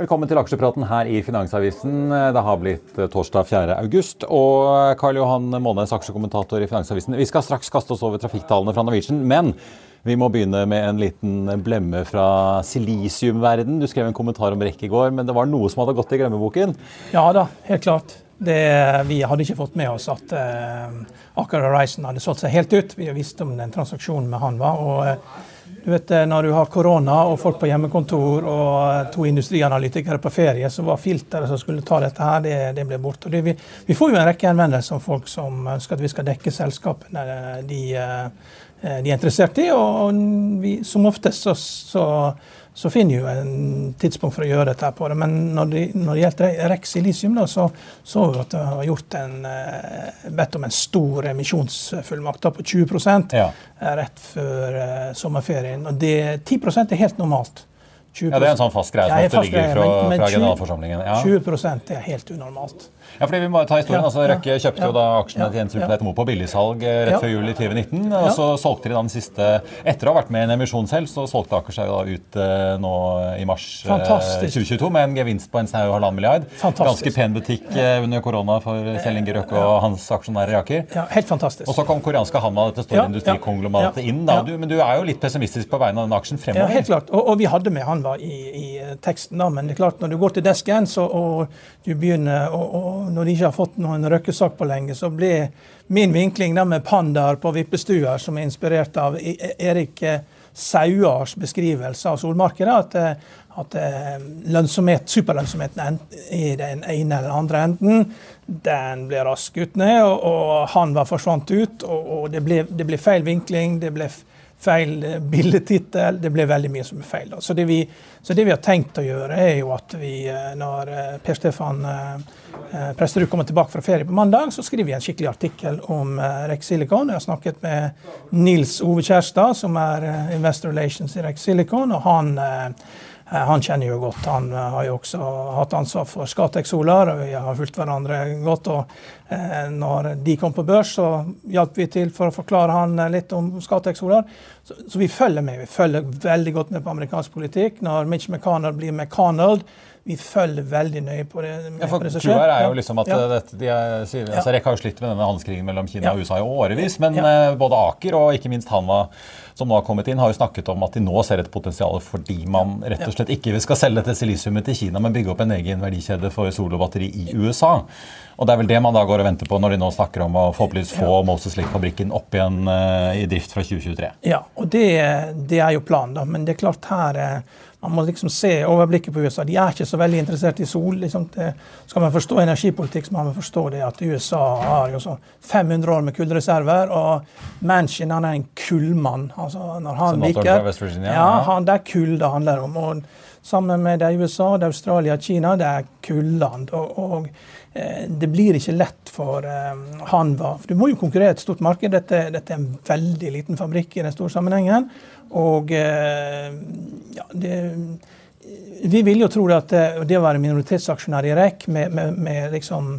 Velkommen til aksjepraten her i Finansavisen. Det har blitt eh, torsdag 4. august. Og Karl Johan Månes, aksjekommentator i Finansavisen. Vi skal straks kaste oss over trafikktallene fra Norwegian, men vi må begynne med en liten blemme fra silisiumverden. Du skrev en kommentar om rekk i går, men det var noe som hadde gått i glemmeboken? Ja da, helt klart. Det, vi hadde ikke fått med oss at uh, Aker Horizon hadde solgt seg helt ut. Vi visste om den transaksjonen med han var. og uh, du vet, eh, Når du har korona og folk på hjemmekontor og eh, to industrianalytikere på ferie, så var filteret som skulle ta dette her, det, det ble borte. Vi, vi, får jo en rekke henvendelser om folk som ønsker at vi skal dekke selskapene de, eh, de er interessert i. Og vi, som oftest så, så så finner jo en tidspunkt for å gjøre dette på det. Men når det, når det gjelder Rex Elisium, da, så så vi at det har gjort en, eh, bedt om en stor emisjonsfullmakt på 20 ja. Eh, rett før sommerferien. Og det, 10% er helt normalt. Ja, Det er en sånn fast greie som ofte ligger fra, men, men 20, fra generalforsamlingen. Ja. 20 er helt unormalt. Ja, fordi vi må ta historien. Altså, Røkke kjøpte jo da aksjene til Jens Ulf Moe på billigsalg eh, rett før jul i 2019. Og så solgte de da den siste Etter å ha vært med i en emisjon selv, så solgte Aker seg da ut uh, nå i mars eh, 2022 med en gevinst på en snau halvannen milliard. Fantastisk. Ganske pen butikk under korona for Kjell Inge Røkke og hans aksjonærer i Aker. Ja, helt fantastisk. Og så kom koreanske Hanma, dette store industrikonglomeratet, inn. da. Men du er jo litt pessimistisk på vegne av den aksjen fremover? Ja, helt klart. Og, og vi hadde med Hanma i, i, teksten, da. Men det er klart, når du går til desken så, og du begynner, og, og når de ikke har fått noen røkkesak på lenge, så ble min vinkling da med pandaer på vippestuer, som er inspirert av e- e- Erik eh, Sauars beskrivelse av solmarkedet, at, eh, at eh, lønnsomhet, superlønnsomheten i den ene eller andre enden, den ble raskt skutt ned, og, og, han var forsvant ut. og, og det, ble, det, ble, feil vinkling. det ble feil bildetittel. Det ble veldig mye som er feil. Så det, vi, så det vi har tenkt å gjøre, er jo at vi, når Per Stefan Eh, Presterud kommer tilbake fra ferie på mandag, så skriver vi en skikkelig artikkel om eh, Rex Silicon. Jeg har snakket med Nils Ove Kjærstad, som er eh, Investor Relations i Rex Silicon. og han, han kjenner jo godt. Han har jo også hatt ansvar for Scatec Solar, og vi har fulgt hverandre godt. og når de kom på børs, så hjalp vi til for å forklare han litt om Scatec Solar. Så, så, vi følger med. Vi følger veldig godt med på amerikansk politikk. Når Mitch McConnell blir McConnell, vi følger veldig nøye på det. Ja, for det er jo liksom at ja. Eh, dette, de er, altså, Rekk har jo slitt med denne handelskrigen mellom Kina ja. og USA i årevis. Men ja. både Aker og ikke minst Hanva, som nå har kommet inn, har jo snakket om at de nå ser et potensial fordi man rett og slett ikke skal selge dette silisiumet til Kina, men bygge opp en egen verdikjede for sol og batteri i USA. Og Det er vel det man da går og venter på når de nå snakker om å forhåpentligvis få. Moses Lake-fabrikken opp igjen uh, i drift fra 2023. Ja, og det, det, er jo planen, da. Men det er klart her uh, man må liksom se overblikket på USA. De er ikke så veldig interessert i sol. Liksom det, skal man forstå energipolitikk, så må man forstå det at USA har jo 500 år med kullreserver. Og Manchin han er en kullmann. Altså, når han virker, ja, han, Det er kull det handler om. og Sammen med det USA, det Australia og Kina, det er kulland. Og, og eh, det blir ikke lett for eh, Hanva. For du må jo konkurrere et stort marked. Dette, dette, er en veldig liten fabrikk i den store sammenhengen. Og eh, ja, det, vi vil jo tro at det å være minoritetsaksjonær i REC med, med, med liksom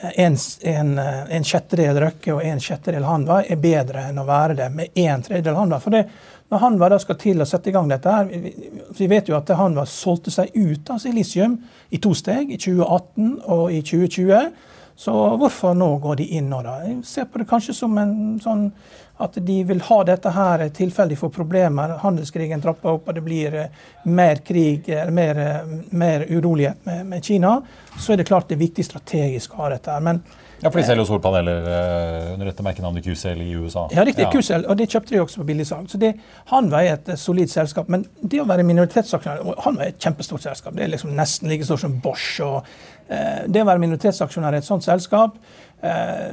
en, en, en, sjettedel Røkke og en sjettedel Hanva er bedre enn å være det med en tredjedel Hanva. For det, når Hanva da skal til å sette i gang dette her, vi, vi vet jo at Hanva solgte seg ut av silisium i to steg, i 2018 og i 2020. Så hvorfor nå går de inn nå, da? Jeg ser på det kanskje som en sånn at de vil ha dette her de får problemer. Handelskrigen trapper opp og det blir eh, mer krig, mer, eh, mer urolighet med, med, Kina. Så er det klart det er viktig strategisk å ha dette her. Men ja, For de selger jo solpaneler uh, under dette merkenavnet QCL i USA. Ja, riktig. Ja. QCL, og det kjøpte de også på billigsalg. Så det, han var et solid selskap. Men det å være minoritetsaksjonær Han var et kjempestort selskap. Det er liksom nesten like stort som Bosch. og eh, Det å være minoritetsaksjonær i et sånt selskap uh,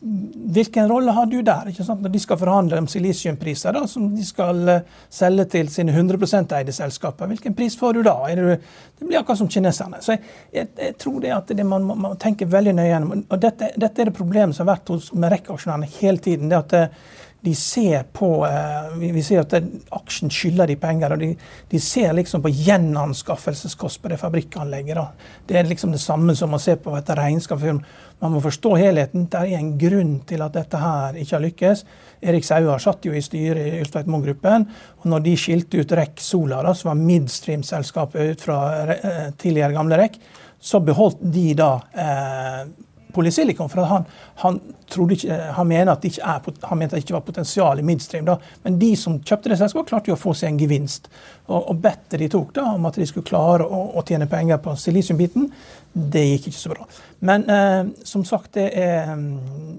Hvilken rolle har du der? Når de skal forhandle om silisiumpriser, da, som de skal uh, selge til sine 100 eide selskaper, hvilken pris får du da? Du, det blir akkurat som kineserne. Så jeg, jeg, jeg tror det at det man må tenke veldig nøye gjennom. Og dette, dette, er det problemet som har vært hos med rekkeaksjonærene hele tiden. det at uh, de ser på eh, Vi ser at aksjen skylder de penger. og de, de, ser liksom på gjenanskaffelseskost på det fabrikkanlegget. Da. Det er liksom det samme som å se på et regnskap. Man må forstå helheten. Det er en grunn til at dette her ikke har lykkes. Erik Sauer satt jo i styret i Yltveit Moe-gruppen. og når de skilte ut REC Sola, da, som var midstream-selskapet ut fra eh, tidligere gamle REC, så beholdt de da eh, Polysilicon. For han, han, ikke, han, mener at er, han mente at det ikke var potensial i midstream. Da. Men de som kjøpte det selskapet, klarte jo å få seg en gevinst. Og, og bettet de tok da, om at de skulle klare å, å tjene penger på silisiumbiten, det gikk ikke så bra. Men eh, som sagt, det er,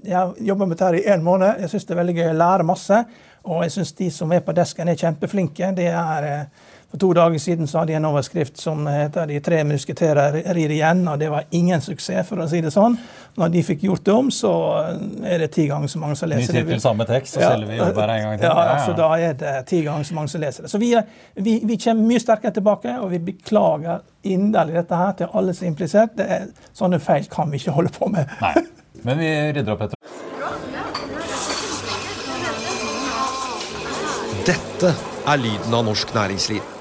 jeg har jobba med dette i én måned. Jeg syns det er veldig gøy Jeg lærer masse. Og jeg syns de som er på desken, er kjempeflinke. Det er eh, for to dager siden så hadde jeg en overskrift som heter 'De tre musketerer rir igjen', og det var ingen suksess, for å si det sånn. Når de fikk gjort det om, så er det ti ganger så mange som leser det. Ny tittel, samme tekst, så ja, selger vi jobber en gang til. Ja, ja, så da er det ti ganger så mange som leser det. Så vi, vi, vi kommer mye sterkere tilbake, og vi beklager inderlig dette her til alle som er implisert. Er, sånne feil kan vi ikke holde på med. Nei, men vi rydder opp etter. Dette er lyden av norsk næringsliv.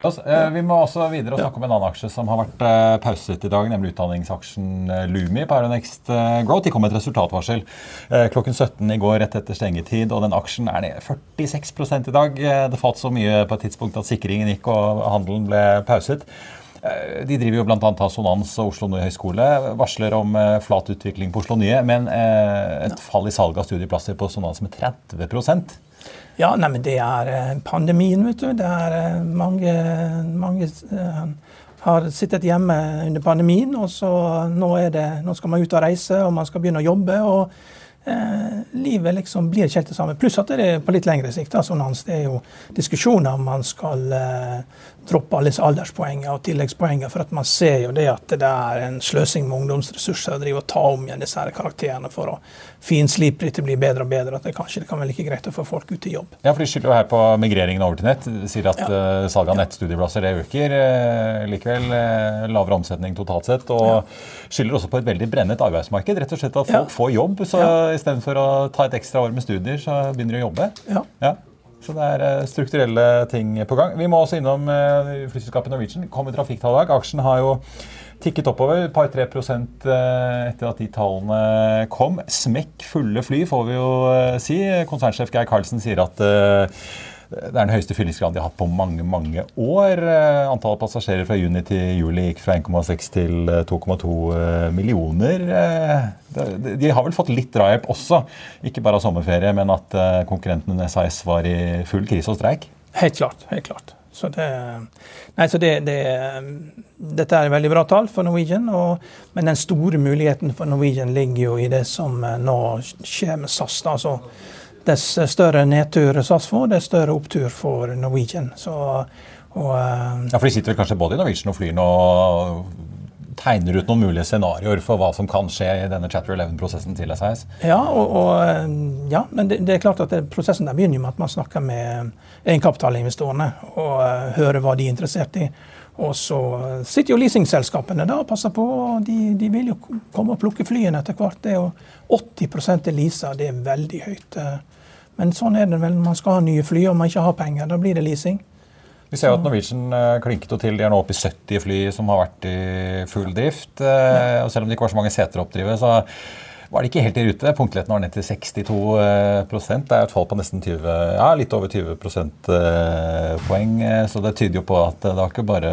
Eh, vi må også videre og snakke om en annen aksje som har vært eh, pauset i dag, nemlig utdanningsaksjen eh, Lumi på Aeronext Growth. De kom med et resultatvarsel klokken 17 i går rett etter stengetid, og den aksjen er ned 46 i dag. Det falt så mye på et tidspunkt at sikringen gikk og handelen ble pauset. De driver jo bl.a. Sonans og Oslo Nye høgskole. Varsler om flat utvikling på Oslo Nye, men et fall i salget av studieplasser på Sonans med 30 ja, nei, men det er eh, pandemien, vet du. Det er eh, mange, mange har sittet hjemme under pandemien, og så nå, det, nå, skal man ut og reise, og man skal begynne å jobbe. og eh, livet liksom blir ikke helt det samme. Pluss at det er på litt lengre sikt. Altså, det er jo diskusjoner om man skal eh, droppe alle disse alderspoengene og tilleggspoengene, for at man ser jo det at det er en sløsing med ungdomsressurser å drive og ta om igjen disse her karakterene for å finslipe det til å bli bedre og bedre. At det kanskje det kan være like greit å få folk ut i jobb. Ja, for De skylder jo her på migreringen over til nett. Sier at ja. uh, salget av nettstudieplasser det øker. Uh, likevel uh, lavere omsetning totalt sett. Og ja. skylder også på et veldig brennet arbeidsmarked. Rett og slett at folk får jobb. Så. Istedenfor å ta et ekstra år med studier, så begynner de å jobbe. Ja. ja. Så det er eh, strukturelle ting på gang. Vi må også innom uh, flyselskapet Norwegian. Kom i trafikktall i dag. Aksjen har jo tikket oppover et par-tre prosent eh, etter at de tallene kom. Smekk fulle fly, får vi jo si. Konsernsjef Geir Karlsen sier at det er den høyeste fyllingsgraden de har hatt på mange mange år. Eh, antallet passasjerer fra juni til juli gikk fra 1,6 til 2,2 millioner. De har vel fått litt drahjelp også, ikke bare av sommerferie, men at konkurrenten SAS var i full krise og streik? Helt klart. helt klart. Så det, nei, så det, det, dette er veldig bra tall for Norwegian. Og, men den store muligheten for Norwegian ligger jo i det som nå skjer med SAS. Da. Altså, dess større nedtur SAS får, dess større opptur for Norwegian. Så, og, ja, For de sitter vel kanskje både i Norwegian og flyr nå tegner ut noen mulige scenarioer for hva som kan skje i denne Chapter 11-prosessen til SAS? Ja, og, og, ja men det, det, er klart at det, prosessen der begynner med at man snakker med egenkapitalinvestorene og uh, hører hva de er interessert i. Og så sitter jo leasingselskapene da og passer på. og de, de, vil jo komme og plukke flyene etter hvert. Det er jo 80 er leasa, det er veldig høyt. Eh. Men sånn er det vel når man skal ha nye fly og man ikke har penger. Da blir det leasing. Vi ser jo at Norwegian uh, klinket til. De er nå oppe i 70 fly som har vært i full drift. Uh, og selv om det ikke var så mange seter å oppdrive, så var det ikke helt i rute. Punktligheten var ned til 62 uh, Det er et fall på nesten 20, ja, litt over 20 prosentpoeng. så det tyder jo på at det var ikke bare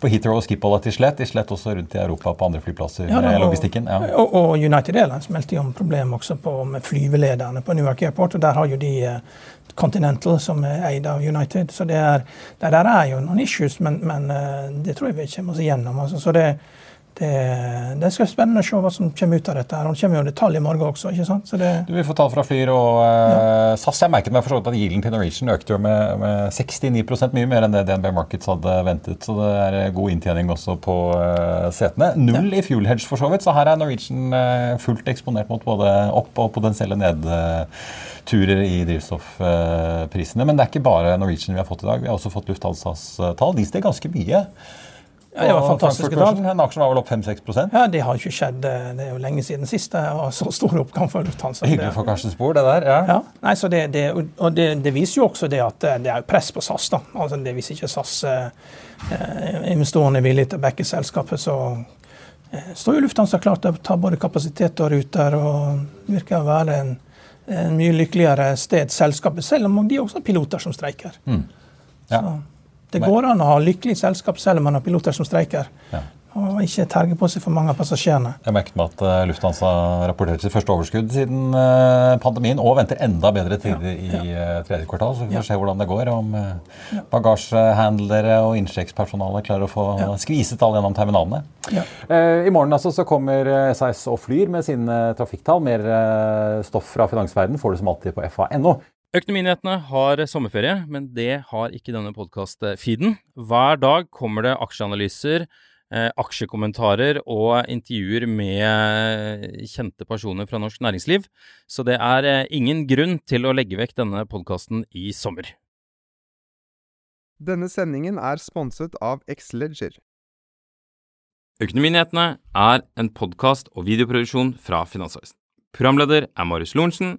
på Heathrow og Schiphol at de slet. De slet også rundt i Europa på andre flyplasser ja, med logistikken. Ja. Og, og, United Airlines meldte jo om problemer også på, med flyvelederne på Newark Airport. og Der har jo de Continental, som er eid av United. Så det, er, det der er jo noen issues, men, men eh, det tror jeg vi kommer oss igjennom. Altså. Så det, det, det skal være spennende å se hva som kommer ut av dette. her. Han kommer jo i detalj i morgen også. ikke sant? Det, du vil få tall fra Flyr og uh, ja. SAS. Jeg merket meg for at Yielden til Norwegian økte jo med, med 69 mye mer enn det DNB Markets hadde ventet. Så det er god inntjening også på uh, setene. Null ja. i fuel hedge for så vidt, så her er Norwegian uh, fullt eksponert mot både opp- og potensielle nedturer i drivstoffprisene. Men det er ikke bare Norwegian vi har fått i dag. Vi har også fått Lufthansas tall. De steg ganske mye. Ja, det var fantastiske tall. En aksje var vel opp 5-6 Ja, Det har ikke skjedd. Det er jo lenge siden sist det var så stor oppgang for Lufthansa. Hyggelig for Karsten Spor, det der. ja. ja. Nei, så det, det, og det, det, viser jo også det at det er press på SAS. da. Altså, Det Hvis ikke SAS eh, er villige til å backe selskapet, så eh, står jo Lufthansa klart til å ta både kapasitet og ruter, og virker å være en en mye lykkeligere sted, selskapet, selv om de også har piloter som streiker. Mm. Ja. Det går an å ha lykkelig selskap selv om man har piloter som streiker. Ja og ikke terge på seg for mange av passasjerene. Jeg merket meg at uh, Lufthansa rapporterte sitt første overskudd siden uh, pandemien og venter enda bedre tider ja, ja. i uh, tredje kvartal. Så vi får ja. se hvordan det går. Om bagasjehandlere og innsjekkspersonale klarer å få skviset alle gjennom terminalene. I morgen altså, så kommer SAS og Flyr med sine trafikktall. Mer stoff fra finansverden får du som alltid på fa.no. Økonominyhetene har sommerferie, men det har ikke denne podkast-feeden. Hver dag kommer det aksjeanalyser eh, aksjekommentarer og intervjuer med kjente personer fra norsk næringsliv. Så det er eh, ingen grunn til å legge vekk denne podkasten i sommer. Denne sendingen er sponset av Xleger. Økonominyhetene er en podkast og videoproduksjon fra Finansavisen. Programleder er Marius Lorentzen.